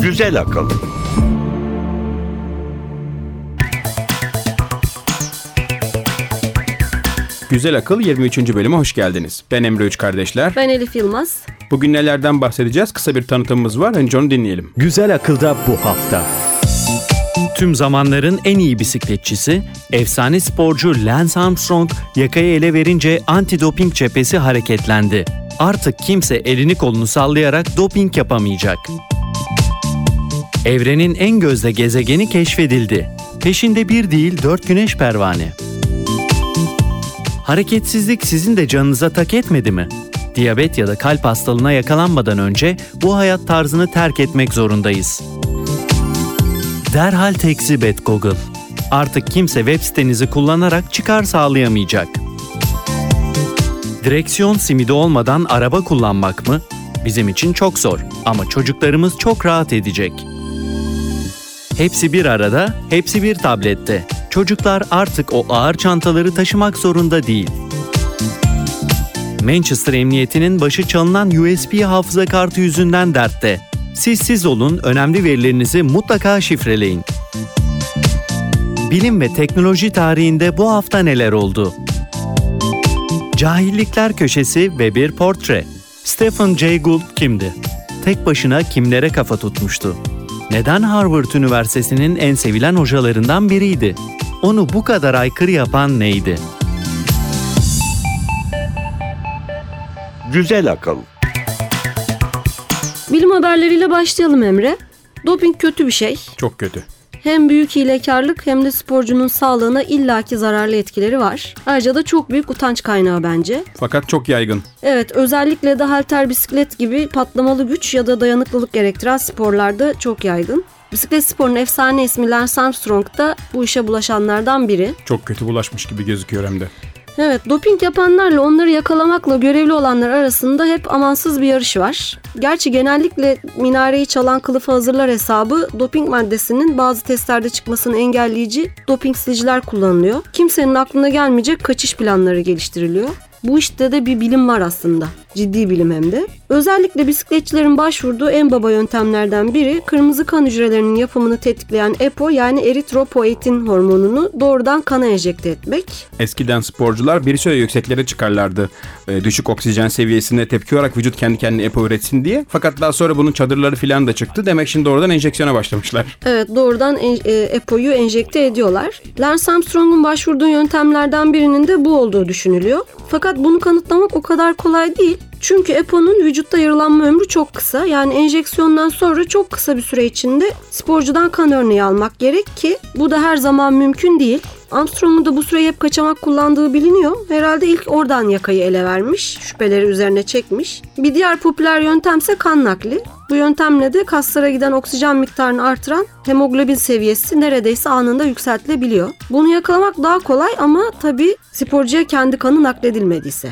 Güzel akıl. Güzel Akıl 23. bölüme hoş geldiniz. Ben Emre Üç Kardeşler. Ben Elif Yılmaz. Bugün nelerden bahsedeceğiz? Kısa bir tanıtımımız var. Önce onu dinleyelim. Güzel akılda bu hafta. Tüm zamanların en iyi bisikletçisi, efsane sporcu Lance Armstrong yakayı ele verince anti-doping cephesi hareketlendi. Artık kimse elini kolunu sallayarak doping yapamayacak. Evrenin en gözde gezegeni keşfedildi. Peşinde bir değil dört güneş pervane. Hareketsizlik sizin de canınıza tak etmedi mi? Diyabet ya da kalp hastalığına yakalanmadan önce bu hayat tarzını terk etmek zorundayız. Derhal tekzip et Google. Artık kimse web sitenizi kullanarak çıkar sağlayamayacak. Direksiyon simidi olmadan araba kullanmak mı? Bizim için çok zor ama çocuklarımız çok rahat edecek. Hepsi bir arada, hepsi bir tablette. Çocuklar artık o ağır çantaları taşımak zorunda değil. Manchester Emniyeti'nin başı çalınan USB hafıza kartı yüzünden dertte. Siz siz olun, önemli verilerinizi mutlaka şifreleyin. Bilim ve teknoloji tarihinde bu hafta neler oldu? Cahillikler Köşesi ve bir portre. Stephen Jay Gould kimdi? Tek başına kimlere kafa tutmuştu? Neden Harvard Üniversitesi'nin en sevilen hocalarından biriydi? Onu bu kadar aykırı yapan neydi? Güzel akıl. Bilim haberleriyle başlayalım Emre. Doping kötü bir şey. Çok kötü. Hem büyük hilekarlık hem de sporcunun sağlığına illaki zararlı etkileri var. Ayrıca da çok büyük utanç kaynağı bence. Fakat çok yaygın. Evet özellikle de halter bisiklet gibi patlamalı güç ya da dayanıklılık gerektiren sporlarda çok yaygın. Bisiklet sporunun efsane ismi Lance Armstrong da bu işe bulaşanlardan biri. Çok kötü bulaşmış gibi gözüküyor hem de. Evet, doping yapanlarla onları yakalamakla görevli olanlar arasında hep amansız bir yarış var. Gerçi genellikle minareyi çalan kılıfı hazırlar hesabı doping maddesinin bazı testlerde çıkmasını engelleyici doping siliciler kullanılıyor. Kimsenin aklına gelmeyecek kaçış planları geliştiriliyor. Bu işte de bir bilim var aslında. Ciddi bilim hem de. Özellikle bisikletçilerin başvurduğu en baba yöntemlerden biri kırmızı kan hücrelerinin yapımını tetikleyen EPO yani eritropoietin hormonunu doğrudan kana enjekte etmek. Eskiden sporcular bir süre yükseklere çıkarlardı. Ee, düşük oksijen seviyesine tepki olarak vücut kendi kendine EPO üretsin diye. Fakat daha sonra bunun çadırları falan da çıktı. Demek şimdi oradan enjeksiyona başlamışlar. Evet doğrudan en, e, EPO'yu enjekte ediyorlar. Lance Armstrong'un başvurduğu yöntemlerden birinin de bu olduğu düşünülüyor. Fakat bunu kanıtlamak o kadar kolay değil. Çünkü EPO'nun vücutta yarılanma ömrü çok kısa. Yani enjeksiyondan sonra çok kısa bir süre içinde sporcudan kan örneği almak gerek ki bu da her zaman mümkün değil. Armstrong'un da bu süreyi hep kaçamak kullandığı biliniyor. Herhalde ilk oradan yakayı ele vermiş, şüpheleri üzerine çekmiş. Bir diğer popüler yöntemse kan nakli. Bu yöntemle de kaslara giden oksijen miktarını artıran hemoglobin seviyesi neredeyse anında yükseltilebiliyor. Bunu yakalamak daha kolay ama tabii sporcuya kendi kanı nakledilmediyse.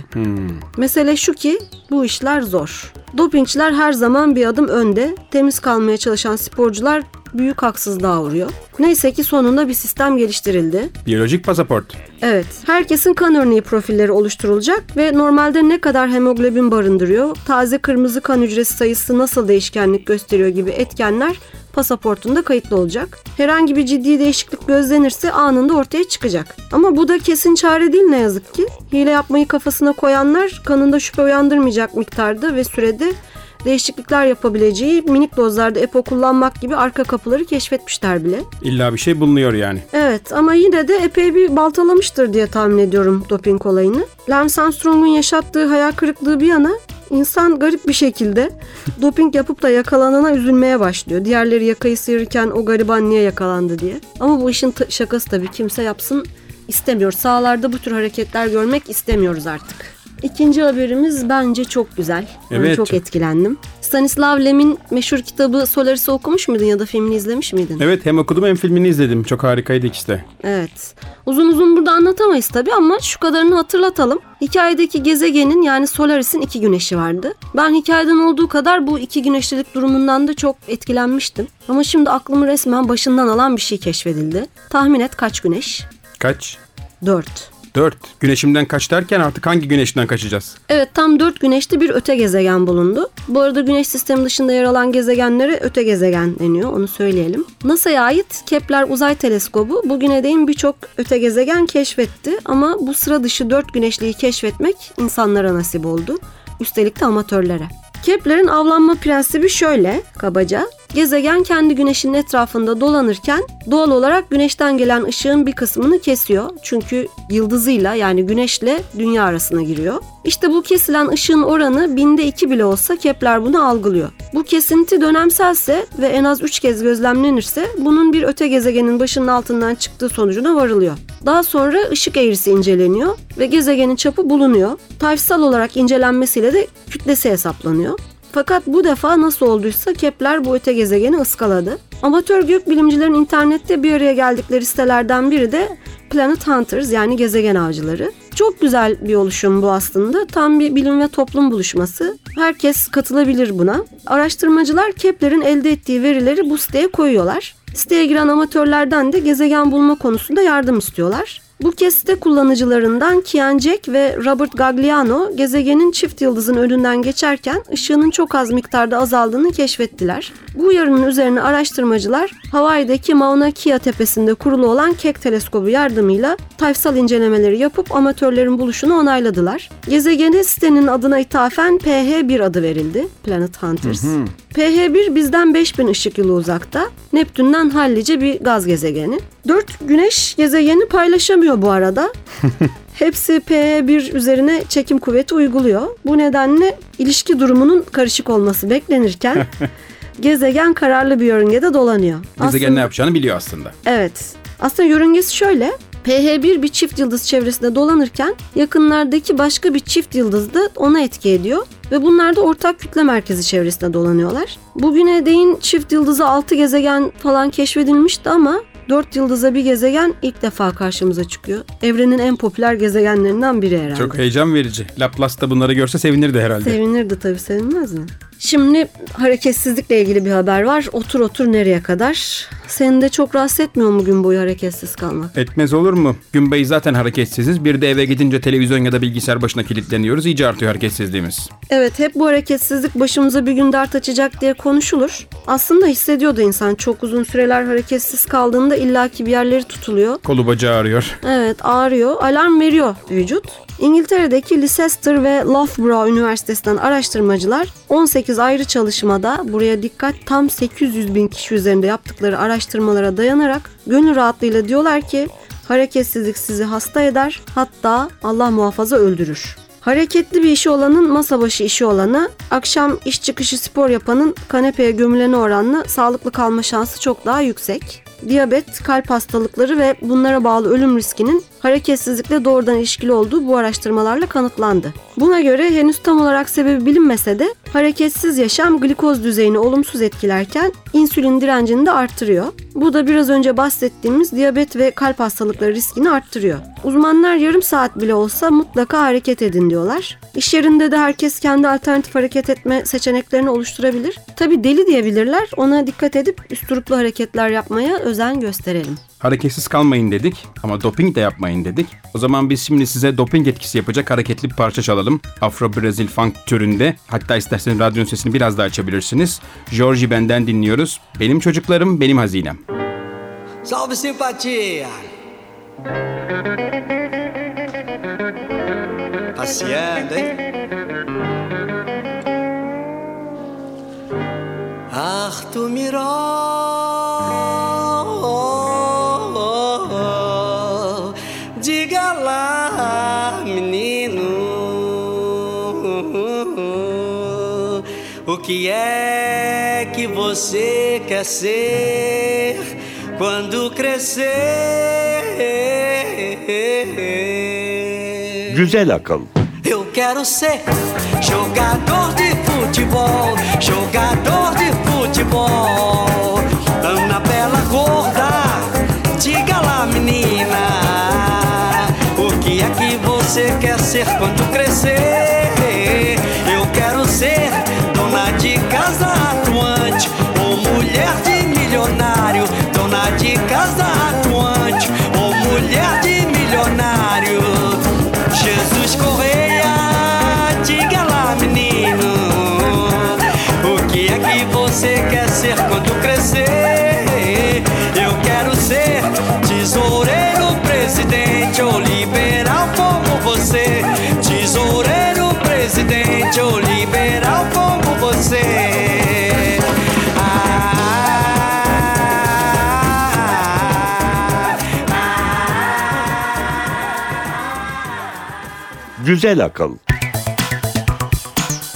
Mesele şu ki bu işler zor. Dopingçiler her zaman bir adım önde. Temiz kalmaya çalışan sporcular büyük haksızlığa uğruyor. Neyse ki sonunda bir sistem geliştirildi. Biyolojik pasaport. Evet, herkesin kan örneği profilleri oluşturulacak ve normalde ne kadar hemoglobin barındırıyor, taze kırmızı kan hücresi sayısı nasıl değişkenlik gösteriyor gibi etkenler pasaportunda kayıtlı olacak. Herhangi bir ciddi değişiklik gözlenirse anında ortaya çıkacak. Ama bu da kesin çare değil ne yazık ki. Hile yapmayı kafasına koyanlar kanında şüphe uyandırmayacak miktarda ve sürede değişiklikler yapabileceği minik dozlarda EPO kullanmak gibi arka kapıları keşfetmişler bile. İlla bir şey bulunuyor yani. Evet ama yine de epey bir baltalamıştır diye tahmin ediyorum doping olayını. Lance Armstrong'un yaşattığı hayal kırıklığı bir yana insan garip bir şekilde doping yapıp da yakalanana üzülmeye başlıyor. Diğerleri yakayı sıyırırken o gariban niye yakalandı diye. Ama bu işin şakası tabii kimse yapsın istemiyor. Sahalarda bu tür hareketler görmek istemiyoruz artık. İkinci haberimiz bence çok güzel. Ben Evet, çok etkilendim. Stanislav Lem'in meşhur kitabı Solaris'i okumuş muydun ya da filmini izlemiş miydin? Evet hem okudum hem filmini izledim. Çok harikaydı ikisi de. Evet. Uzun uzun burada anlatamayız tabii ama şu kadarını hatırlatalım. Hikayedeki gezegenin yani Solaris'in iki güneşi vardı. Ben hikayeden olduğu kadar bu iki güneşlilik durumundan da çok etkilenmiştim. Ama şimdi aklımı resmen başından alan bir şey keşfedildi. Tahmin et kaç güneş? Kaç? 4. 4. Güneşimden kaç derken artık hangi güneşten kaçacağız? Evet tam 4 güneşli bir öte gezegen bulundu. Bu arada güneş sistemi dışında yer alan gezegenlere öte gezegen deniyor onu söyleyelim. NASA'ya ait Kepler Uzay Teleskobu bugüne değin birçok öte gezegen keşfetti ama bu sıra dışı 4 güneşliği keşfetmek insanlara nasip oldu. Üstelik de amatörlere. Kepler'in avlanma prensibi şöyle kabaca. Gezegen kendi güneşinin etrafında dolanırken doğal olarak güneşten gelen ışığın bir kısmını kesiyor. Çünkü yıldızıyla yani güneşle dünya arasına giriyor. İşte bu kesilen ışığın oranı binde iki bile olsa Kepler bunu algılıyor. Bu kesinti dönemselse ve en az 3 kez gözlemlenirse bunun bir öte gezegenin başının altından çıktığı sonucuna varılıyor. Daha sonra ışık eğrisi inceleniyor ve gezegenin çapı bulunuyor. Tarihsel olarak incelenmesiyle de kütlesi hesaplanıyor. Fakat bu defa nasıl olduysa Kepler bu öte gezegeni ıskaladı. Amatör gökbilimcilerin internette bir araya geldikleri sitelerden biri de Planet Hunters yani gezegen avcıları. Çok güzel bir oluşum bu aslında. Tam bir bilim ve toplum buluşması. Herkes katılabilir buna. Araştırmacılar Kepler'in elde ettiği verileri bu siteye koyuyorlar. Siteye giren amatörlerden de gezegen bulma konusunda yardım istiyorlar. Bu kez site kullanıcılarından Kian Jack ve Robert Gagliano gezegenin çift yıldızın önünden geçerken ışığının çok az miktarda azaldığını keşfettiler. Bu uyarının üzerine araştırmacılar Hawaii'deki Mauna Kea tepesinde kurulu olan Keck teleskobu yardımıyla tayfsal incelemeleri yapıp amatörlerin buluşunu onayladılar. Gezegene sitenin adına ithafen PH1 adı verildi. Planet Hunters. PH1 bizden 5000 ışık yılı uzakta. Neptün'den hallice bir gaz gezegeni. Dört güneş gezegeni paylaşamıyor bu arada. Hepsi PH1 üzerine çekim kuvveti uyguluyor. Bu nedenle ilişki durumunun karışık olması beklenirken gezegen kararlı bir yörüngede dolanıyor. Gezegen Aslında- ne yapacağını biliyor aslında. Evet. Aslında yörüngesi şöyle. PH1 bir çift yıldız çevresinde dolanırken yakınlardaki başka bir çift yıldız da ona etki ediyor ve bunlar da ortak kütle merkezi çevresinde dolanıyorlar. Bugüne değin çift yıldızı 6 gezegen falan keşfedilmişti ama 4 yıldıza bir gezegen ilk defa karşımıza çıkıyor. Evrenin en popüler gezegenlerinden biri herhalde. Çok heyecan verici. Laplace da bunları görse sevinirdi herhalde. Sevinirdi tabii sevinmez mi? Şimdi hareketsizlikle ilgili bir haber var. Otur otur nereye kadar? Seni de çok rahatsız etmiyor mu gün boyu hareketsiz kalmak? Etmez olur mu? Gün boyu zaten hareketsiziz. Bir de eve gidince televizyon ya da bilgisayar başına kilitleniyoruz. İyice artıyor hareketsizliğimiz. Evet hep bu hareketsizlik başımıza bir gün dert açacak diye konuşulur. Aslında hissediyor da insan çok uzun süreler hareketsiz kaldığında illaki bir yerleri tutuluyor. Kolu bacağı ağrıyor. Evet ağrıyor, alarm veriyor vücut. İngiltere'deki Leicester ve Loughborough Üniversitesi'nden araştırmacılar 18 ayrı çalışmada buraya dikkat tam 800 bin kişi üzerinde yaptıkları araştırmalara dayanarak gönül rahatlığıyla diyorlar ki hareketsizlik sizi hasta eder hatta Allah muhafaza öldürür. Hareketli bir işi olanın masa başı işi olanı, akşam iş çıkışı spor yapanın kanepeye gömülene oranla sağlıklı kalma şansı çok daha yüksek. Diyabet, kalp hastalıkları ve bunlara bağlı ölüm riskinin hareketsizlikle doğrudan ilişkili olduğu bu araştırmalarla kanıtlandı. Buna göre henüz tam olarak sebebi bilinmese de hareketsiz yaşam glikoz düzeyini olumsuz etkilerken insülin direncini de arttırıyor. Bu da biraz önce bahsettiğimiz diyabet ve kalp hastalıkları riskini arttırıyor. Uzmanlar yarım saat bile olsa mutlaka hareket edin diyorlar. İş yerinde de herkes kendi alternatif hareket etme seçeneklerini oluşturabilir. Tabi deli diyebilirler. Ona dikkat edip üsturuplu hareketler yapmaya özen gösterelim. Hareketsiz kalmayın dedik ama doping de yapmayın dedik. O zaman biz şimdi size doping etkisi yapacak hareketli bir parça çalalım. Afro-Brazil funk türünde. Hatta isterseniz radyonun sesini biraz daha açabilirsiniz. Georgie Ben'den dinliyoruz. Benim çocuklarım benim hazinem. Salve simpatia! Passeando, hein? Arthur Miró, que é que você quer ser quando crescer? Güzel akıl. Eu quero ser jogador de futebol, jogador de futebol. Ana Bela Gorda, diga lá, menina, o que é que você quer ser quando crescer? Casa atuante, ou mulher de milionário, dona de casa Güzel akıl.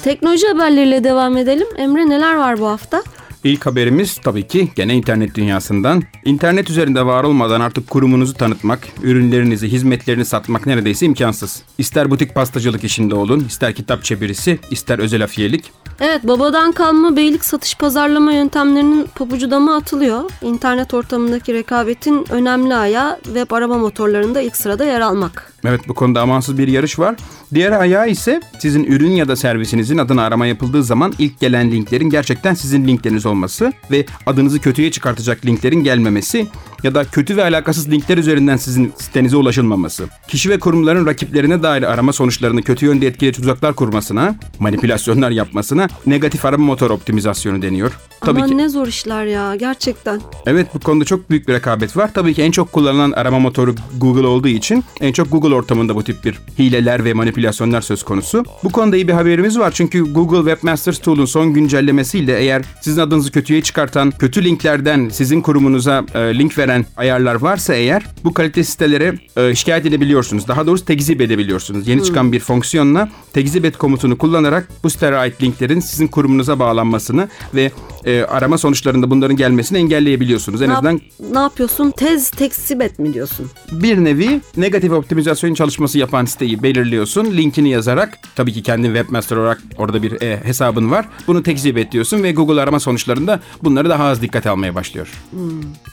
Teknoloji haberleriyle devam edelim. Emre neler var bu hafta? İlk haberimiz tabii ki gene internet dünyasından. İnternet üzerinde var olmadan artık kurumunuzu tanıtmak, ürünlerinizi, hizmetlerini satmak neredeyse imkansız. İster butik pastacılık işinde olun, ister kitap çevirisi, ister özel afiyelik. Evet babadan kalma beylik satış pazarlama yöntemlerinin pabucu dama atılıyor. İnternet ortamındaki rekabetin önemli ayağı web arama motorlarında ilk sırada yer almak. Evet bu konuda amansız bir yarış var. Diğer ayağı ise sizin ürün ya da servisinizin adına arama yapıldığı zaman ilk gelen linklerin gerçekten sizin linkleriniz olması ve adınızı kötüye çıkartacak linklerin gelmemesi ya da kötü ve alakasız linkler üzerinden sizin sitenize ulaşılmaması. Kişi ve kurumların rakiplerine dair arama sonuçlarını kötü yönde etkili tuzaklar kurmasına, manipülasyonlar yapmasına negatif arama motor optimizasyonu deniyor. Tabii Aman ki ne zor işler ya gerçekten. Evet bu konuda çok büyük bir rekabet var. Tabii ki en çok kullanılan arama motoru Google olduğu için en çok Google ortamında bu tip bir hileler ve manipülasyonlar söz konusu. Bu konuda iyi bir haberimiz var. Çünkü Google Webmasters Tool'un son güncellemesiyle eğer sizin adınızı kötüye çıkartan, kötü linklerden sizin kurumunuza e, link veren ayarlar varsa eğer bu kalite sitelere e, şikayet edebiliyorsunuz. Daha doğrusu tekzip edebiliyorsunuz. Yeni çıkan bir fonksiyonla tekzip et komutunu kullanarak bu sitelere ait linklerin sizin kurumunuza bağlanmasını ve e, arama sonuçlarında bunların gelmesini engelleyebiliyorsunuz. En Ne, azından yap- ne yapıyorsun? Tez teksip et mi diyorsun? bir nevi negatif optimizasyon çalışması yapan siteyi belirliyorsun. Linkini yazarak tabii ki kendin webmaster olarak orada bir e, hesabın var. Bunu tekzip et diyorsun ve Google arama sonuçlarında bunları daha az dikkate almaya başlıyor.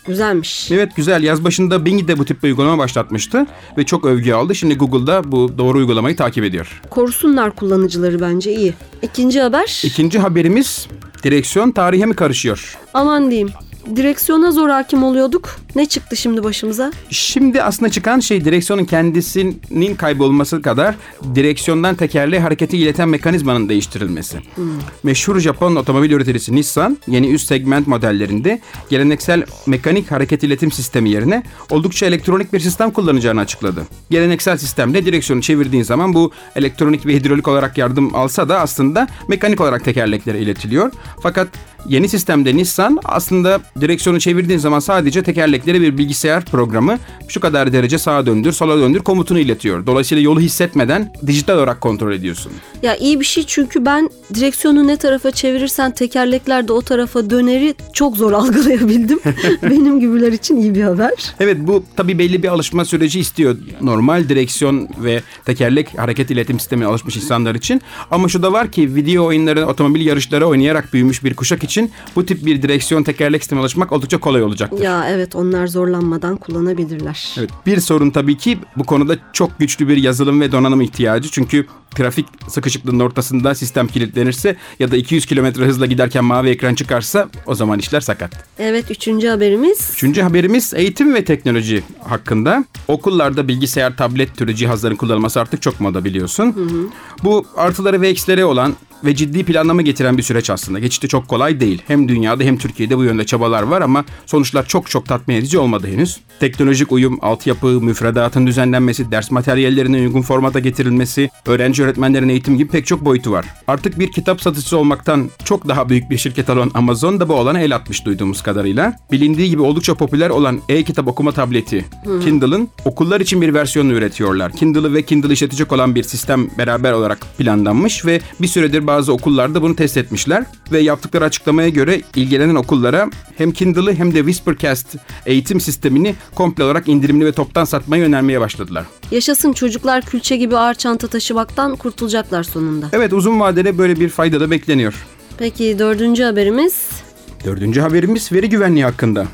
Güzelmiş. Evet güzel. Yaz başında Bing de bu tip bir uygulama başlatmıştı ve çok övgü aldı. Şimdi Google'da bu doğru uygulamayı takip ediyor. Korusunlar kullanıcıları bence iyi. İkinci haber. İkinci haberimiz direksiyon tarihe mi karışıyor? Aman diyeyim. Direksiyona zor hakim oluyorduk. Ne çıktı şimdi başımıza? Şimdi aslında çıkan şey direksiyonun kendisinin kaybolması kadar direksiyondan tekerleğe hareketi ileten mekanizmanın değiştirilmesi. Meşhur Japon otomobil üreticisi Nissan yeni üst segment modellerinde geleneksel mekanik hareket iletim sistemi yerine oldukça elektronik bir sistem kullanacağını açıkladı. Geleneksel sistemde direksiyonu çevirdiğin zaman bu elektronik ve hidrolik olarak yardım alsa da aslında mekanik olarak tekerleklere iletiliyor. Fakat Yeni sistemde Nissan aslında direksiyonu çevirdiğin zaman sadece tekerleklere bir bilgisayar programı şu kadar derece sağa döndür, sola döndür komutunu iletiyor. Dolayısıyla yolu hissetmeden dijital olarak kontrol ediyorsun. Ya iyi bir şey çünkü ben direksiyonu ne tarafa çevirirsen tekerlekler de o tarafa döneri çok zor algılayabildim. Benim gibiler için iyi bir haber. Evet bu tabii belli bir alışma süreci istiyor. Normal direksiyon ve tekerlek hareket iletim sistemine alışmış insanlar için. Ama şu da var ki video oyunları, otomobil yarışları oynayarak büyümüş bir kuşak için bu tip bir direksiyon tekerlek sistemine alışmak oldukça kolay olacaktır. Ya evet onlar zorlanmadan kullanabilirler. Evet, bir sorun tabii ki bu konuda çok güçlü bir yazılım ve donanım ihtiyacı. Çünkü trafik sıkışıklığının ortasında sistem kilitlenirse ya da 200 kilometre hızla giderken mavi ekran çıkarsa o zaman işler sakat. Evet üçüncü haberimiz. Üçüncü haberimiz eğitim ve teknoloji hakkında. Okullarda bilgisayar, tablet türü cihazların kullanılması artık çok moda biliyorsun. Bu artıları ve eksileri olan ve ciddi planlama getiren bir süreç aslında. Geçişte çok kolay değil. Hem dünyada hem Türkiye'de bu yönde çabalar var ama sonuçlar çok çok tatmin edici olmadı henüz. Teknolojik uyum, altyapı, müfredatın düzenlenmesi, ders materyallerinin uygun formata getirilmesi, öğrenci öğretmenlerin eğitim gibi pek çok boyutu var. Artık bir kitap satıcısı olmaktan çok daha büyük bir şirket olan Amazon da bu olana el atmış duyduğumuz kadarıyla. Bilindiği gibi oldukça popüler olan e-kitap okuma tableti Kindle'ın okullar için bir versiyonunu üretiyorlar. Kindle'ı ve Kindle işletecek olan bir sistem beraber olarak planlanmış ve bir süredir bazı okullarda bunu test etmişler ve yaptıkları açıklamaya göre ilgilenen okullara hem Kindle'ı hem de Whispercast eğitim sistemini komple olarak indirimli ve toptan satmayı önermeye başladılar. Yaşasın çocuklar külçe gibi ağır çanta taşımaktan kurtulacaklar sonunda. Evet uzun vadede böyle bir fayda da bekleniyor. Peki dördüncü haberimiz. Dördüncü haberimiz veri güvenliği hakkında.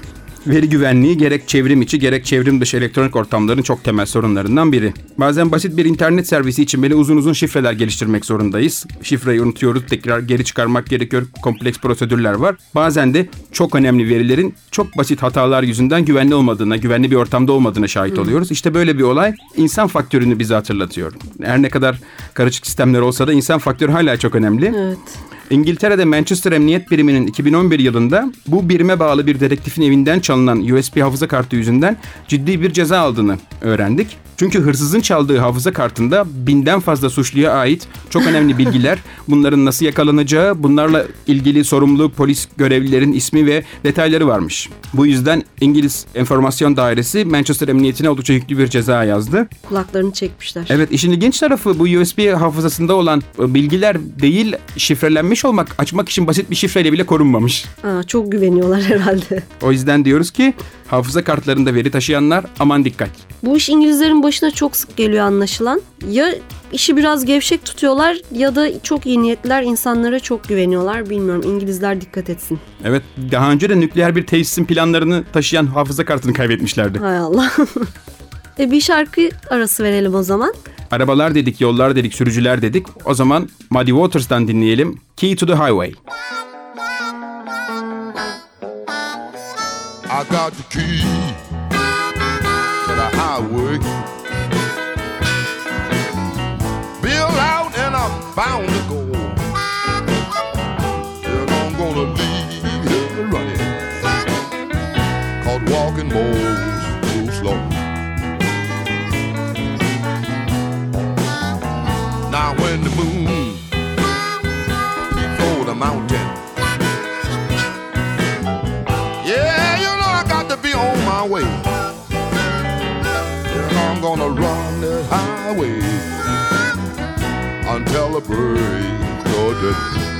Veri güvenliği gerek çevrim içi gerek çevrim dışı elektronik ortamların çok temel sorunlarından biri. Bazen basit bir internet servisi için bile uzun uzun şifreler geliştirmek zorundayız. Şifreyi unutuyoruz, tekrar geri çıkarmak gerekiyor, kompleks prosedürler var. Bazen de çok önemli verilerin çok basit hatalar yüzünden güvenli olmadığına, güvenli bir ortamda olmadığına şahit oluyoruz. İşte böyle bir olay insan faktörünü bize hatırlatıyor. Her ne kadar karışık sistemler olsa da insan faktörü hala çok önemli. Evet. İngiltere'de Manchester Emniyet Biriminin 2011 yılında bu birime bağlı bir dedektifin evinden çalınan USB hafıza kartı yüzünden ciddi bir ceza aldığını öğrendik. Çünkü hırsızın çaldığı hafıza kartında binden fazla suçluya ait çok önemli bilgiler, bunların nasıl yakalanacağı, bunlarla ilgili sorumlu polis görevlilerin ismi ve detayları varmış. Bu yüzden İngiliz Enformasyon Dairesi Manchester Emniyetine oldukça yüklü bir ceza yazdı. Kulaklarını çekmişler. Evet işin ilginç tarafı bu USB hafızasında olan e, bilgiler değil şifrelenmiş olmak açmak için basit bir şifreyle bile korunmamış. Aa, çok güveniyorlar herhalde. O yüzden diyoruz ki hafıza kartlarında veri taşıyanlar aman dikkat. Bu iş İngilizlerin başına çok sık geliyor anlaşılan. Ya işi biraz gevşek tutuyorlar ya da çok iyi niyetliler insanlara çok güveniyorlar. Bilmiyorum İngilizler dikkat etsin. Evet daha önce de nükleer bir tesisin planlarını taşıyan hafıza kartını kaybetmişlerdi. Hay Allah. e bir şarkı arası verelim o zaman. Arabalar dedik, yollar dedik, sürücüler dedik. O zaman Muddy Waters'tan dinleyelim. Key to the Highway. I got the key to the highway. Bill out and I'm bound to go. And I'm gonna leave here running. Cause walking moves mountain Yeah, you know I got to be on my way. I'm gonna run the highway until the break of day.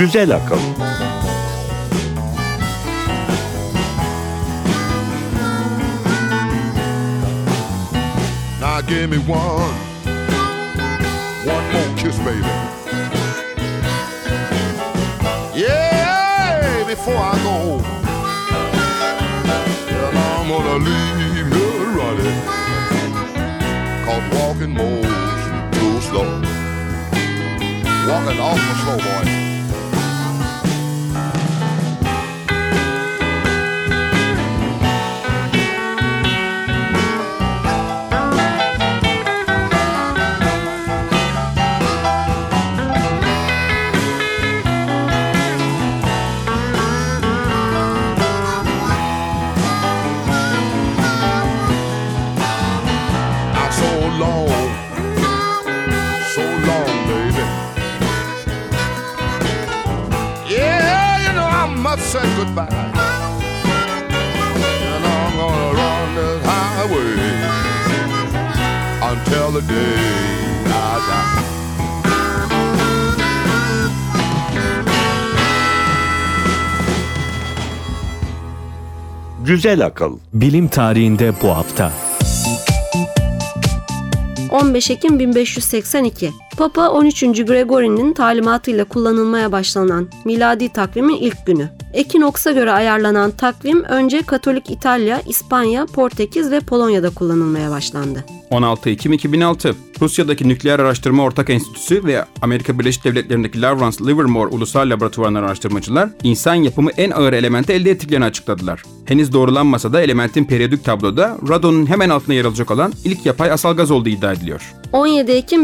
Güzel akıl. Now give me one, one more kiss, baby. Yeah, before I go, and I'm gonna leave you running, cause walking moves too slow. Walking awful slow, boy. Güzel akıl. Bilim tarihinde bu hafta. 15 Ekim 1582. Papa 13. Gregory'nin talimatıyla kullanılmaya başlanan miladi takvimin ilk günü. Ekinoks'a göre ayarlanan takvim önce Katolik İtalya, İspanya, Portekiz ve Polonya'da kullanılmaya başlandı. 16 Ekim 2006 Rusya'daki Nükleer Araştırma Ortak Enstitüsü ve Amerika Birleşik Devletleri'ndeki Lawrence Livermore Ulusal Laboratuvarı'ndan araştırmacılar insan yapımı en ağır elementi elde ettiklerini açıkladılar. Henüz doğrulanmasa da elementin periyodik tabloda radonun hemen altında yer alacak olan ilk yapay asal gaz olduğu iddia ediliyor. 17 Ekim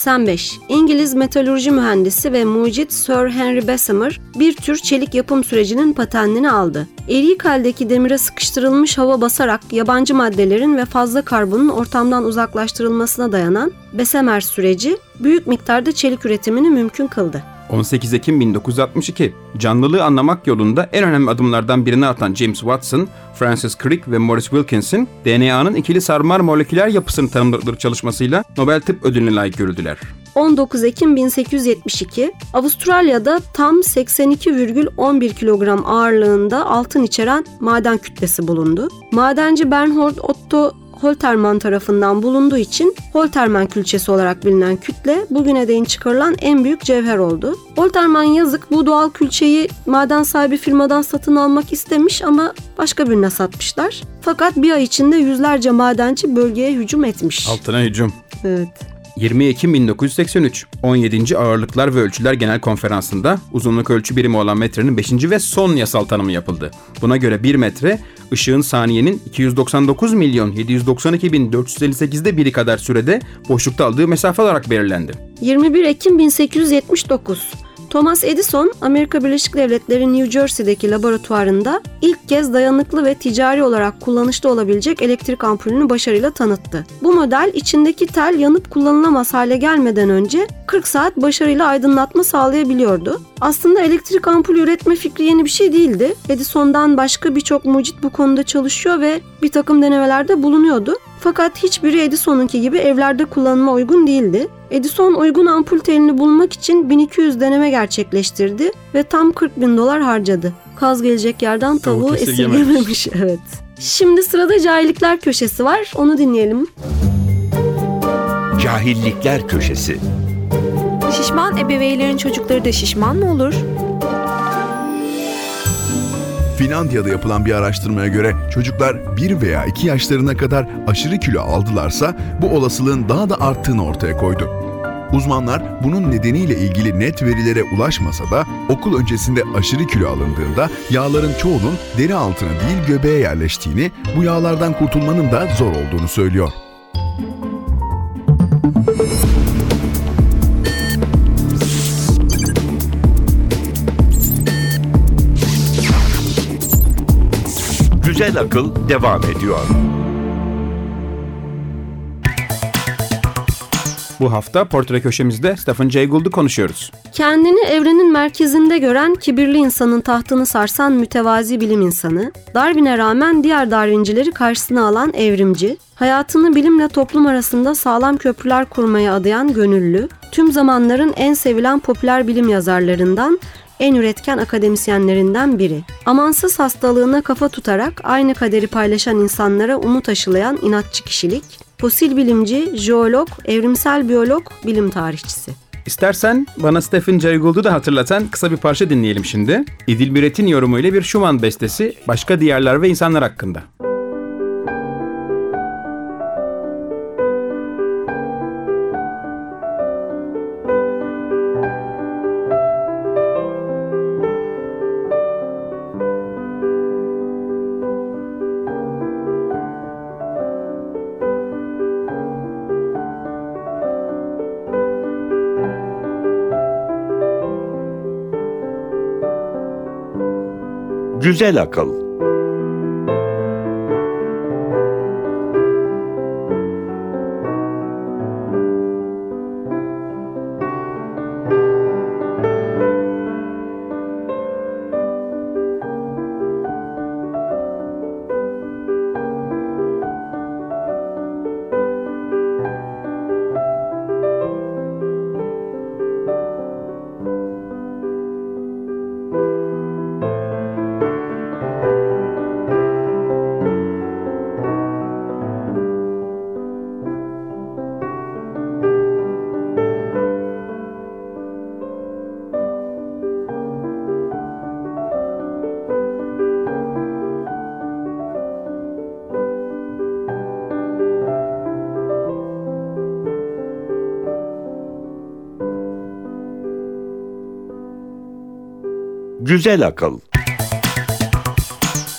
1885 İngiliz metalurji mühendisi ve mucit Sir Henry Bessemer bir tür çelik yapım sürecinin patentini aldı. Erik haldeki demire sıkıştırılmış hava basarak yabancı maddelerin ve fazla karbonun ortamdan uzaklaştırılmasına dayanan Bessemer süreci büyük miktarda çelik üretimini mümkün kıldı. 18 Ekim 1962 canlılığı anlamak yolunda en önemli adımlardan birini atan James Watson, Francis Crick ve Morris Wilkinson DNA'nın ikili sarmal moleküler yapısını tanımladıkları çalışmasıyla Nobel Tıp Ödülü'ne layık görüldüler. 19 Ekim 1872 Avustralya'da tam 82,11 kilogram ağırlığında altın içeren maden kütlesi bulundu. Madenci Bernhard Otto Holterman tarafından bulunduğu için Holterman külçesi olarak bilinen kütle bugüne değin çıkarılan en büyük cevher oldu. Holterman yazık bu doğal külçeyi maden sahibi firmadan satın almak istemiş ama başka birine satmışlar. Fakat bir ay içinde yüzlerce madenci bölgeye hücum etmiş. Altına hücum. Evet. 20 Ekim 1983, 17. Ağırlıklar ve Ölçüler Genel Konferansı'nda uzunluk ölçü birimi olan metrenin 5. ve son yasal tanımı yapıldı. Buna göre 1 metre, ışığın saniyenin 299 milyon 792 bin 458'de biri kadar sürede boşlukta aldığı mesafe olarak belirlendi. 21 Ekim 1879 Thomas Edison, Amerika Birleşik Devletleri New Jersey'deki laboratuvarında ilk kez dayanıklı ve ticari olarak kullanışlı olabilecek elektrik ampulünü başarıyla tanıttı. Bu model içindeki tel yanıp kullanılamaz hale gelmeden önce 40 saat başarıyla aydınlatma sağlayabiliyordu. Aslında elektrik ampulü üretme fikri yeni bir şey değildi. Edison'dan başka birçok mucit bu konuda çalışıyor ve bir takım denemelerde bulunuyordu. Fakat hiçbiri Edison'unki gibi evlerde kullanıma uygun değildi. Edison uygun ampul telini bulmak için 1200 deneme gerçekleştirdi ve tam 40 bin dolar harcadı. Kaz gelecek yerden tavuğu esirgememiş. evet. Şimdi sırada cahillikler köşesi var. Onu dinleyelim. Cahillikler Köşesi Şişman ebeveynlerin çocukları da şişman mı olur? Finlandiya'da yapılan bir araştırmaya göre çocuklar 1 veya 2 yaşlarına kadar aşırı kilo aldılarsa bu olasılığın daha da arttığını ortaya koydu. Uzmanlar bunun nedeniyle ilgili net verilere ulaşmasa da okul öncesinde aşırı kilo alındığında yağların çoğunun deri altına değil göbeğe yerleştiğini, bu yağlardan kurtulmanın da zor olduğunu söylüyor. Güzel Akıl devam ediyor. Bu hafta portre köşemizde Stephen Jay Gould'u konuşuyoruz. Kendini evrenin merkezinde gören kibirli insanın tahtını sarsan mütevazi bilim insanı, Darwin'e rağmen diğer Darwincileri karşısına alan evrimci, hayatını bilimle toplum arasında sağlam köprüler kurmaya adayan gönüllü, tüm zamanların en sevilen popüler bilim yazarlarından, en üretken akademisyenlerinden biri. Amansız hastalığına kafa tutarak aynı kaderi paylaşan insanlara umut aşılayan inatçı kişilik, fosil bilimci, jeolog, evrimsel biyolog, bilim tarihçisi. İstersen bana Stephen Jay Gould'u da hatırlatan kısa bir parça dinleyelim şimdi. İdil Biret'in yorumuyla bir Schumann bestesi başka diyarlar ve insanlar hakkında. Güzel Akıl Güzel Akıl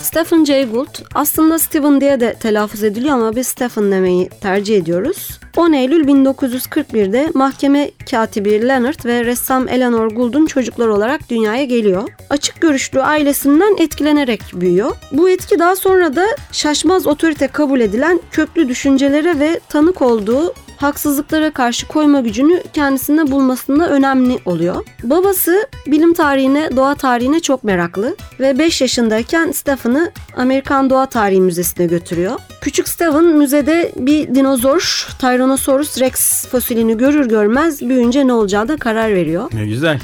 Stephen Jay Gould aslında Stephen diye de telaffuz ediliyor ama biz Stephen demeyi tercih ediyoruz. 10 Eylül 1941'de mahkeme katibi Leonard ve ressam Eleanor Gould'un çocukları olarak dünyaya geliyor. Açık görüşlü ailesinden etkilenerek büyüyor. Bu etki daha sonra da şaşmaz otorite kabul edilen köklü düşüncelere ve tanık olduğu haksızlıklara karşı koyma gücünü kendisinde bulmasında önemli oluyor. Babası bilim tarihine, doğa tarihine çok meraklı ve 5 yaşındayken Stephen'ı Amerikan Doğa Tarihi Müzesi'ne götürüyor. Küçük Stephen müzede bir dinozor Tyrannosaurus Rex fosilini görür görmez büyüyünce ne olacağı da karar veriyor. Ne güzel.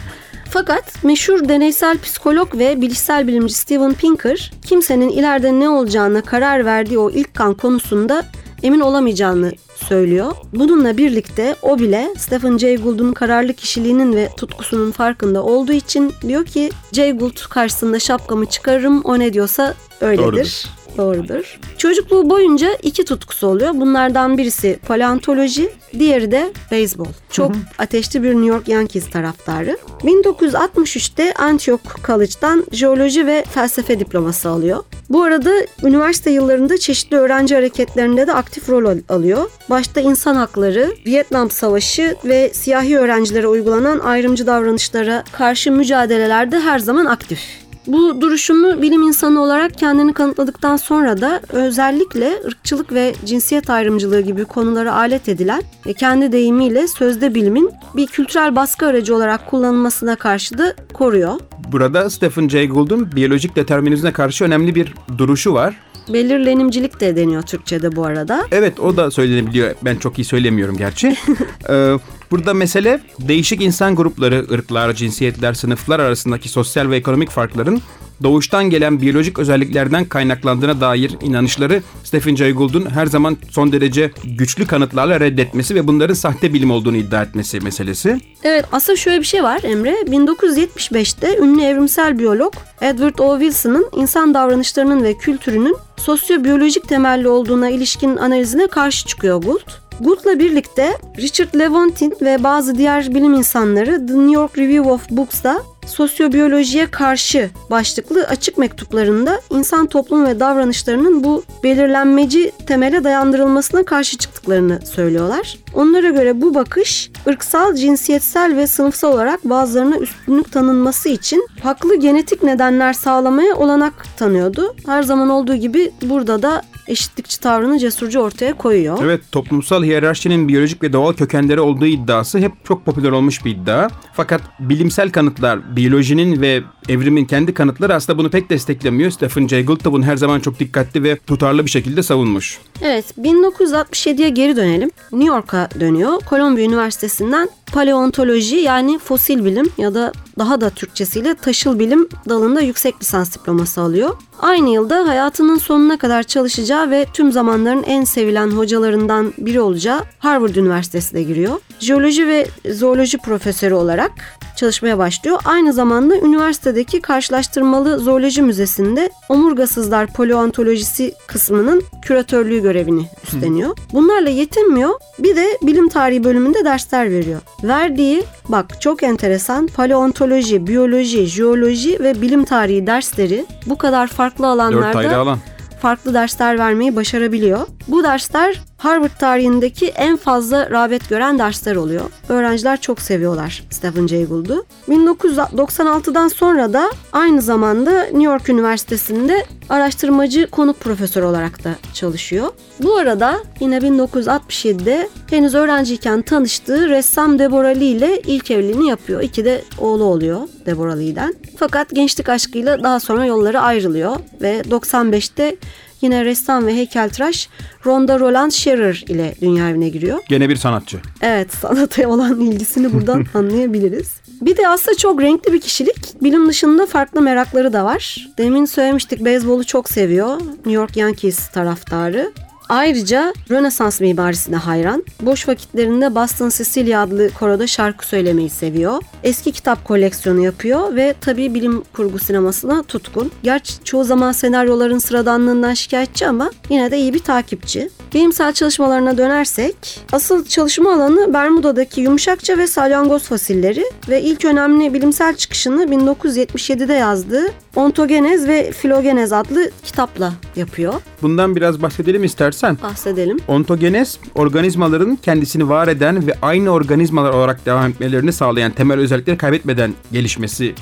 Fakat meşhur deneysel psikolog ve bilişsel bilimci Steven Pinker kimsenin ileride ne olacağına karar verdiği o ilk kan konusunda emin olamayacağını söylüyor. Bununla birlikte o bile Stephen Jay Gould'un kararlı kişiliğinin ve tutkusunun farkında olduğu için diyor ki Jay Gould karşısında şapkamı çıkarırım o ne diyorsa öyledir. Doğrudur. Doğrudur. Çocukluğu boyunca iki tutkusu oluyor. Bunlardan birisi paleontoloji, diğeri de beyzbol. Çok ateşli bir New York Yankees taraftarı. 1963'te Antioch College'dan jeoloji ve felsefe diploması alıyor. Bu arada üniversite yıllarında çeşitli öğrenci hareketlerinde de aktif rol al- alıyor. Başta insan hakları, Vietnam Savaşı ve siyahi öğrencilere uygulanan ayrımcı davranışlara karşı mücadelelerde her zaman aktif. Bu duruşunu bilim insanı olarak kendini kanıtladıktan sonra da özellikle ırkçılık ve cinsiyet ayrımcılığı gibi konulara alet edilen ve kendi deyimiyle sözde bilimin bir kültürel baskı aracı olarak kullanılmasına karşı da koruyor. Burada Stephen Jay Gould'un biyolojik determinizme karşı önemli bir duruşu var. Belirlenimcilik de deniyor Türkçe'de bu arada. Evet o da söylenebiliyor. Ben çok iyi söylemiyorum gerçi. Ee, burada mesele değişik insan grupları, ırklar, cinsiyetler, sınıflar arasındaki sosyal ve ekonomik farkların doğuştan gelen biyolojik özelliklerden kaynaklandığına dair inanışları Stephen Jay Gould'un her zaman son derece güçlü kanıtlarla reddetmesi ve bunların sahte bilim olduğunu iddia etmesi meselesi. Evet aslında şöyle bir şey var Emre. 1975'te ünlü evrimsel biyolog Edward O. Wilson'ın insan davranışlarının ve kültürünün sosyobiyolojik temelli olduğuna ilişkin analizine karşı çıkıyor Gould. Gould'la birlikte Richard Lewontin ve bazı diğer bilim insanları The New York Review of Books'ta sosyobiyolojiye karşı başlıklı açık mektuplarında insan toplumu ve davranışlarının bu belirlenmeci temele dayandırılmasına karşı çıktıklarını söylüyorlar. Onlara göre bu bakış ırksal, cinsiyetsel ve sınıfsal olarak bazılarına üstünlük tanınması için haklı genetik nedenler sağlamaya olanak tanıyordu. Her zaman olduğu gibi burada da eşitlikçi tavrını cesurca ortaya koyuyor. Evet toplumsal hiyerarşinin biyolojik ve doğal kökenleri olduğu iddiası hep çok popüler olmuş bir iddia. Fakat bilimsel kanıtlar, biyolojinin ve evrimin kendi kanıtları aslında bunu pek desteklemiyor. Stephen Jay Gould da bunu her zaman çok dikkatli ve tutarlı bir şekilde savunmuş. Evet 1967'ye geri dönelim. New York'a dönüyor. Columbia Üniversitesi'nden paleontoloji yani fosil bilim ya da daha da Türkçesiyle taşıl bilim dalında yüksek lisans diploması alıyor. Aynı yılda hayatının sonuna kadar çalışacağı ve tüm zamanların en sevilen hocalarından biri olacağı Harvard Üniversitesi'ne giriyor. Jeoloji ve zooloji profesörü olarak çalışmaya başlıyor. Aynı zamanda üniversitedeki karşılaştırmalı zooloji müzesinde omurgasızlar paleontolojisi kısmının küratörlüğü görevini üstleniyor. Bunlarla yetinmiyor. Bir de bilim tarihi bölümünde dersler veriyor. Verdiği bak çok enteresan paleontoloji, biyoloji, jeoloji ve bilim tarihi dersleri bu kadar farklı alanlarda alan. farklı dersler vermeyi başarabiliyor. Bu dersler Harvard tarihindeki en fazla rağbet gören dersler oluyor. Öğrenciler çok seviyorlar Stephen Jay Gould'u. 1996'dan sonra da aynı zamanda New York Üniversitesi'nde araştırmacı konuk profesör olarak da çalışıyor. Bu arada yine 1967'de henüz öğrenciyken tanıştığı ressam Deborah Lee ile ilk evliliğini yapıyor. İki de oğlu oluyor Deborah Lee'den. Fakat gençlik aşkıyla daha sonra yolları ayrılıyor ve 95'te yine ressam ve heykeltıraş Rhonda Roland Shearer ile dünya evine giriyor. Gene bir sanatçı. Evet sanata olan ilgisini buradan anlayabiliriz. Bir de aslında çok renkli bir kişilik. Bilim dışında farklı merakları da var. Demin söylemiştik beyzbolu çok seviyor. New York Yankees taraftarı. Ayrıca Rönesans mimarisine hayran. Boş vakitlerinde Boston Cecilia adlı koroda şarkı söylemeyi seviyor. Eski kitap koleksiyonu yapıyor ve tabii bilim kurgu sinemasına tutkun. Gerçi çoğu zaman senaryoların sıradanlığından şikayetçi ama yine de iyi bir takipçi. Bilimsel çalışmalarına dönersek, asıl çalışma alanı Bermuda'daki yumuşakça ve salyangoz fosilleri ve ilk önemli bilimsel çıkışını 1977'de yazdığı Ontogenez ve Filogenez adlı kitapla yapıyor. Bundan biraz bahsedelim istersen. Bahsedelim. Ontogenez, organizmaların kendisini var eden ve aynı organizmalar olarak devam etmelerini sağlayan temel özellikleri kaybetmeden gelişmesi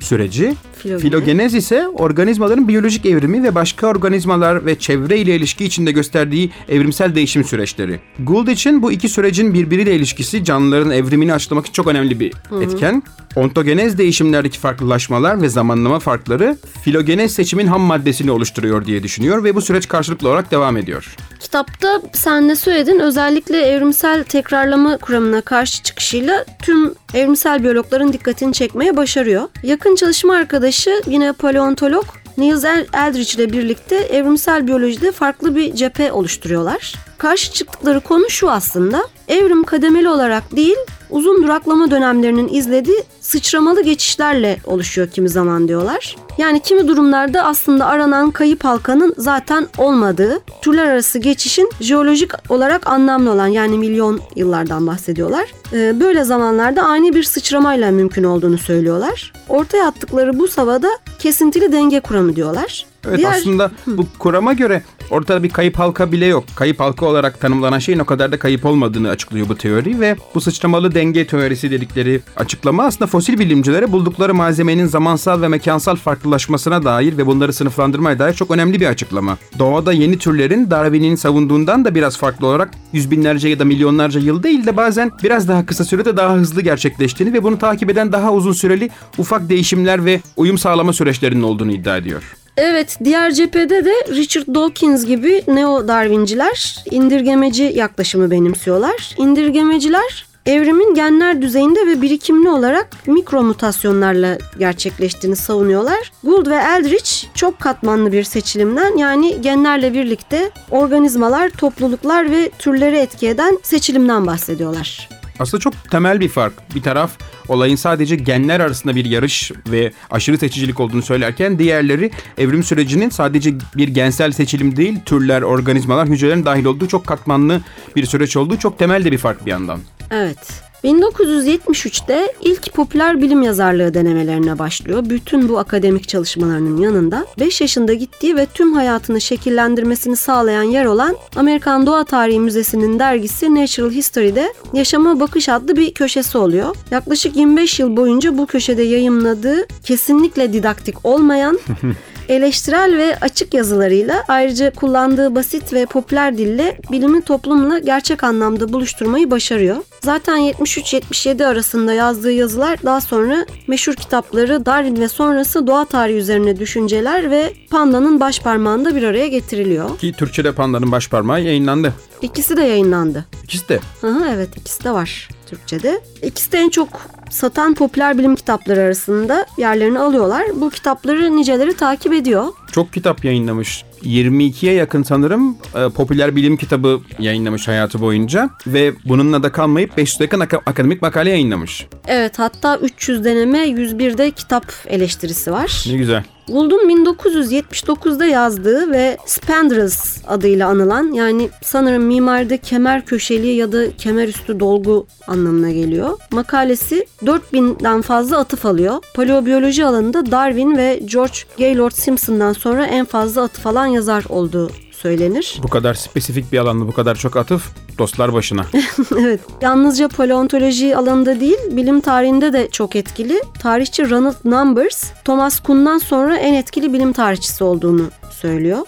süreci. Filogenez. Filogenez ise organizmaların biyolojik evrimi ve başka organizmalar ve çevre ile ilişki içinde gösterdiği evrimsel değişim süreçleri. Gould için bu iki sürecin birbiriyle ilişkisi canlıların evrimini açıklamak için çok önemli bir etken. Ontogenez değişimlerdeki farklılaşmalar ve zamanlama farkları filogenez seçimin ham maddesini oluşturuyor diye düşünüyor ve bu süreç karşılıklı olarak devam ediyor. Kitapta sen ne söyledin? Özellikle evrimsel tekrarlama kuramına karşı çıkışıyla tüm evrimsel biyologların dikkatini çekmeye başarıyor. Yakın çalışma arkadaşı yine paleontolog Niels El- Eldridge ile birlikte evrimsel biyolojide farklı bir cephe oluşturuyorlar. Karşı çıktıkları konu şu aslında. Evrim kademeli olarak değil, uzun duraklama dönemlerinin izlediği sıçramalı geçişlerle oluşuyor kimi zaman diyorlar. Yani kimi durumlarda aslında aranan kayıp halkanın zaten olmadığı, türler arası geçişin jeolojik olarak anlamlı olan yani milyon yıllardan bahsediyorlar. Ee, böyle zamanlarda ani bir sıçramayla mümkün olduğunu söylüyorlar. Ortaya attıkları bu savada kesintili denge kuramı diyorlar. Evet Diğer- aslında bu kurama göre ortada bir kayıp halka bile yok. Kayıp halka olarak tanımlanan şeyin o kadar da kayıp olmadığını açıklıyor bu teori ve bu sıçramalı denge teorisi dedikleri açıklama aslında fosil bilimcilere buldukları malzemenin zamansal ve mekansal farklılaşmasına dair ve bunları sınıflandırmaya dair çok önemli bir açıklama. Doğada yeni türlerin Darwin'in savunduğundan da biraz farklı olarak yüz binlerce ya da milyonlarca yıl değil de bazen biraz daha kısa sürede daha hızlı gerçekleştiğini ve bunu takip eden daha uzun süreli ufak değişimler ve uyum sağlama süreçlerinin olduğunu iddia ediyor. Evet, diğer cephede de Richard Dawkins gibi neo-Darwinciler indirgemeci yaklaşımı benimsiyorlar. İndirgemeciler evrimin genler düzeyinde ve birikimli olarak mikro mutasyonlarla gerçekleştiğini savunuyorlar. Gould ve Eldridge çok katmanlı bir seçilimden yani genlerle birlikte organizmalar, topluluklar ve türleri etki eden seçilimden bahsediyorlar. Aslında çok temel bir fark. Bir taraf olayın sadece genler arasında bir yarış ve aşırı seçicilik olduğunu söylerken diğerleri evrim sürecinin sadece bir gensel seçilim değil, türler, organizmalar, hücrelerin dahil olduğu çok katmanlı bir süreç olduğu çok temel de bir fark bir yandan. Evet. 1973'te ilk popüler bilim yazarlığı denemelerine başlıyor. Bütün bu akademik çalışmalarının yanında 5 yaşında gittiği ve tüm hayatını şekillendirmesini sağlayan yer olan Amerikan Doğa Tarihi Müzesi'nin dergisi Natural History'de Yaşama Bakış adlı bir köşesi oluyor. Yaklaşık 25 yıl boyunca bu köşede yayımladığı kesinlikle didaktik olmayan eleştirel ve açık yazılarıyla ayrıca kullandığı basit ve popüler dille bilimi toplumla gerçek anlamda buluşturmayı başarıyor. Zaten 73-77 arasında yazdığı yazılar daha sonra meşhur kitapları Darwin ve sonrası doğa tarihi üzerine düşünceler ve Panda'nın baş parmağında bir araya getiriliyor. Ki Türkçe'de Panda'nın baş parmağı yayınlandı. İkisi de yayınlandı. İkisi de. Hı hı, evet ikisi de var Türkçe'de. İkisi de en çok satan popüler bilim kitapları arasında yerlerini alıyorlar. Bu kitapları niceleri takip ediyor. Çok kitap yayınlamış. 22'ye yakın sanırım e, popüler bilim kitabı yayınlamış hayatı boyunca ve bununla da kalmayıp 500'e yakın aka- akademik makale yayınlamış. Evet hatta 300 deneme 101 de kitap eleştirisi var. Ne güzel. Gould'un 1979'da yazdığı ve Spandrels adıyla anılan yani sanırım mimaride kemer köşeli ya da kemer üstü dolgu anlamına geliyor. Makalesi 4000'den fazla atıf alıyor. Paleobiyoloji alanında Darwin ve George Gaylord Simpson'dan sonra en fazla atıf alan yazar olduğu söylenir. Bu kadar spesifik bir alanda bu kadar çok atıf dostlar başına. evet. Yalnızca paleontoloji alanında değil, bilim tarihinde de çok etkili. Tarihçi Ronald Numbers, Thomas Kuhn'dan sonra en etkili bilim tarihçisi olduğunu söylüyor.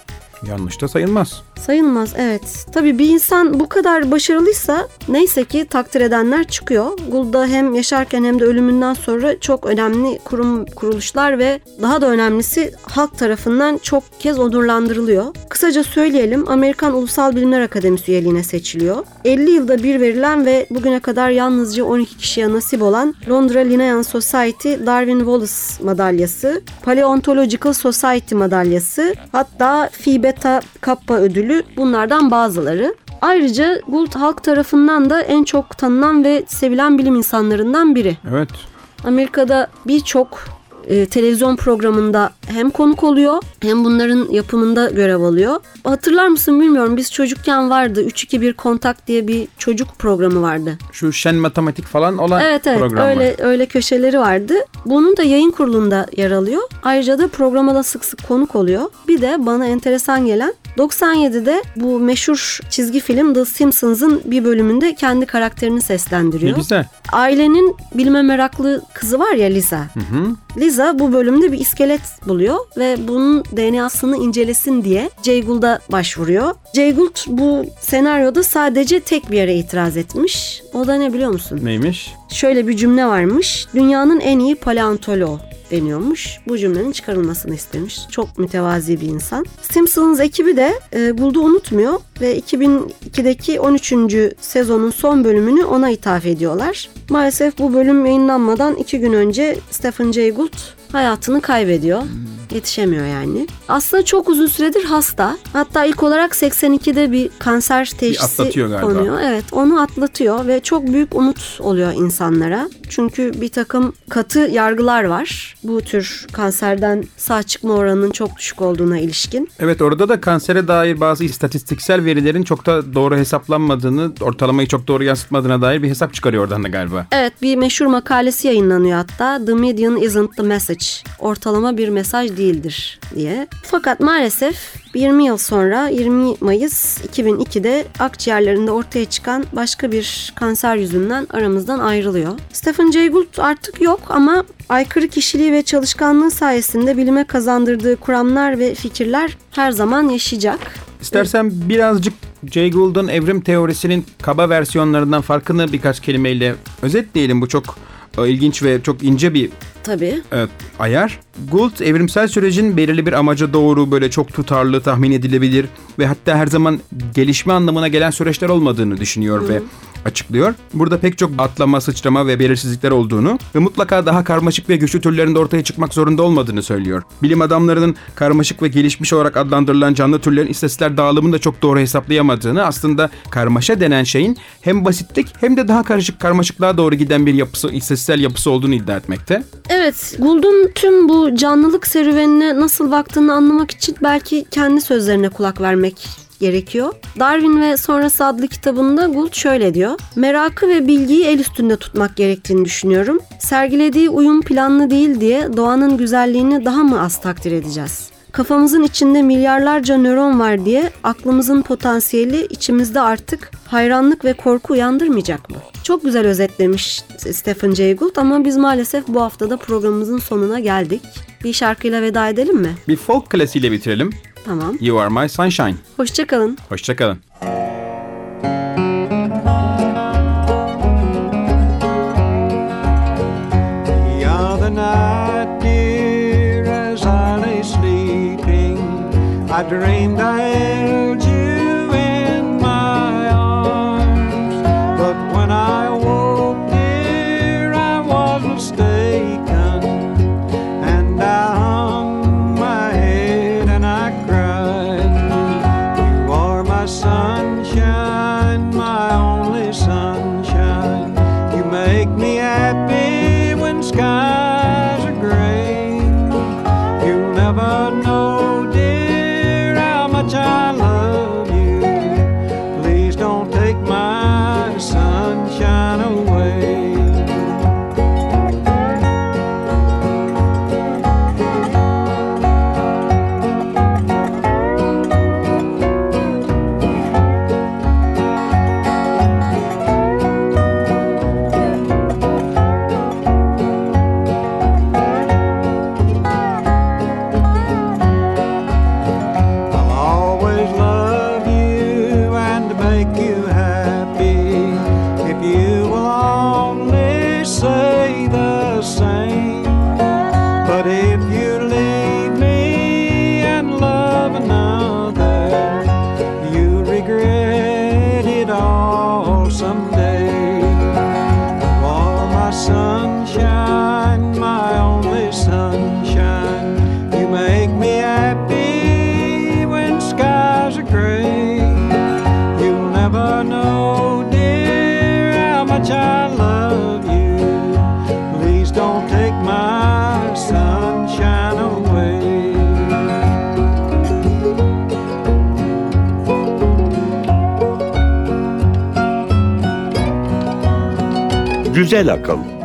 Yanlış da sayılmaz. Sayılmaz evet. Tabii bir insan bu kadar başarılıysa neyse ki takdir edenler çıkıyor. Gould'da hem yaşarken hem de ölümünden sonra çok önemli kurum kuruluşlar ve daha da önemlisi halk tarafından çok kez onurlandırılıyor. Kısaca söyleyelim Amerikan Ulusal Bilimler Akademisi üyeliğine seçiliyor. 50 yılda bir verilen ve bugüne kadar yalnızca 12 kişiye nasip olan Londra Linnean Society Darwin Wallace madalyası, Paleontological Society madalyası, hatta Phi Beta Kappa ödülü bunlardan bazıları. Ayrıca Gould halk tarafından da en çok tanınan ve sevilen bilim insanlarından biri. Evet. Amerika'da birçok e, televizyon programında hem konuk oluyor hem bunların yapımında görev alıyor. Hatırlar mısın bilmiyorum biz çocukken vardı 3-2-1 Kontak diye bir çocuk programı vardı. Şu şen matematik falan olan Evet evet program var. öyle öyle köşeleri vardı. Bunun da yayın kurulunda yer alıyor. Ayrıca da programa da sık sık konuk oluyor. Bir de bana enteresan gelen 97'de bu meşhur çizgi film The Simpsons'ın bir bölümünde kendi karakterini Ne seslendiriyor. güzel. Ailenin bilime meraklı kızı var ya Lisa. Lisa bu bölümde bir iskelet buluyor ve bunun DNA'sını incelesin diye Jay Gould'a başvuruyor. Jay Gould bu senaryoda sadece tek bir yere itiraz etmiş. O da ne biliyor musun? Neymiş? Şöyle bir cümle varmış. Dünyanın en iyi paleontoloğu deniyormuş. Bu cümlenin çıkarılmasını istemiş. Çok mütevazi bir insan. Simpsons ekibi de e, Gould'u unutmuyor ve 2002'deki 13. sezonun son bölümünü ona ithaf ediyorlar. Maalesef bu bölüm yayınlanmadan iki gün önce Stephen Jay Gould hayatını kaybediyor. Yetişemiyor yani. Aslında çok uzun süredir hasta. Hatta ilk olarak 82'de bir kanser teşhisi atlatıyor galiba. konuyor. Evet onu atlatıyor ve çok büyük umut oluyor insanlara. Çünkü bir takım katı yargılar var. Bu tür kanserden sağ çıkma oranının çok düşük olduğuna ilişkin. Evet orada da kansere dair bazı istatistiksel verilerin çok da doğru hesaplanmadığını, ortalamayı çok doğru yansıtmadığına dair bir hesap çıkarıyor oradan da galiba. Evet bir meşhur makalesi yayınlanıyor hatta. The median isn't the message. Ortalama bir mesaj değildir diye. Fakat maalesef 20 yıl sonra 20 Mayıs 2002'de akciğerlerinde ortaya çıkan başka bir kanser yüzünden aramızdan ayrılıyor. Stephen Jay Gould artık yok ama aykırı kişiliği ve çalışkanlığı sayesinde bilime kazandırdığı kuramlar ve fikirler her zaman yaşayacak. İstersen birazcık Jay Gould'un evrim teorisinin kaba versiyonlarından farkını birkaç kelimeyle özetleyelim. Bu çok e, ilginç ve çok ince bir Tabii. Evet, ayar. Gould evrimsel sürecin belirli bir amaca doğru böyle çok tutarlı, tahmin edilebilir ve hatta her zaman gelişme anlamına gelen süreçler olmadığını düşünüyor ve açıklıyor. Burada pek çok atlama, sıçrama ve belirsizlikler olduğunu ve mutlaka daha karmaşık ve güçlü türlerinde ortaya çıkmak zorunda olmadığını söylüyor. Bilim adamlarının karmaşık ve gelişmiş olarak adlandırılan canlı türlerin istatistikler dağılımını da çok doğru hesaplayamadığını aslında karmaşa denen şeyin hem basitlik hem de daha karışık karmaşıklığa doğru giden bir yapısı, istatistiksel yapısı olduğunu iddia etmekte. Evet, Gould'un tüm bu canlılık serüvenine nasıl baktığını anlamak için belki kendi sözlerine kulak vermek gerekiyor. Darwin ve Sonrası adlı kitabında Gould şöyle diyor. Merakı ve bilgiyi el üstünde tutmak gerektiğini düşünüyorum. Sergilediği uyum planlı değil diye doğanın güzelliğini daha mı az takdir edeceğiz? Kafamızın içinde milyarlarca nöron var diye aklımızın potansiyeli içimizde artık hayranlık ve korku uyandırmayacak mı? Çok güzel özetlemiş Stephen Jay Gould ama biz maalesef bu haftada programımızın sonuna geldik. Bir şarkıyla veda edelim mi? Bir folk klasiğiyle bitirelim. Tamam. You Are My Sunshine. Hoşçakalın. Hoşçakalın. The dreamed I Güzel akıl.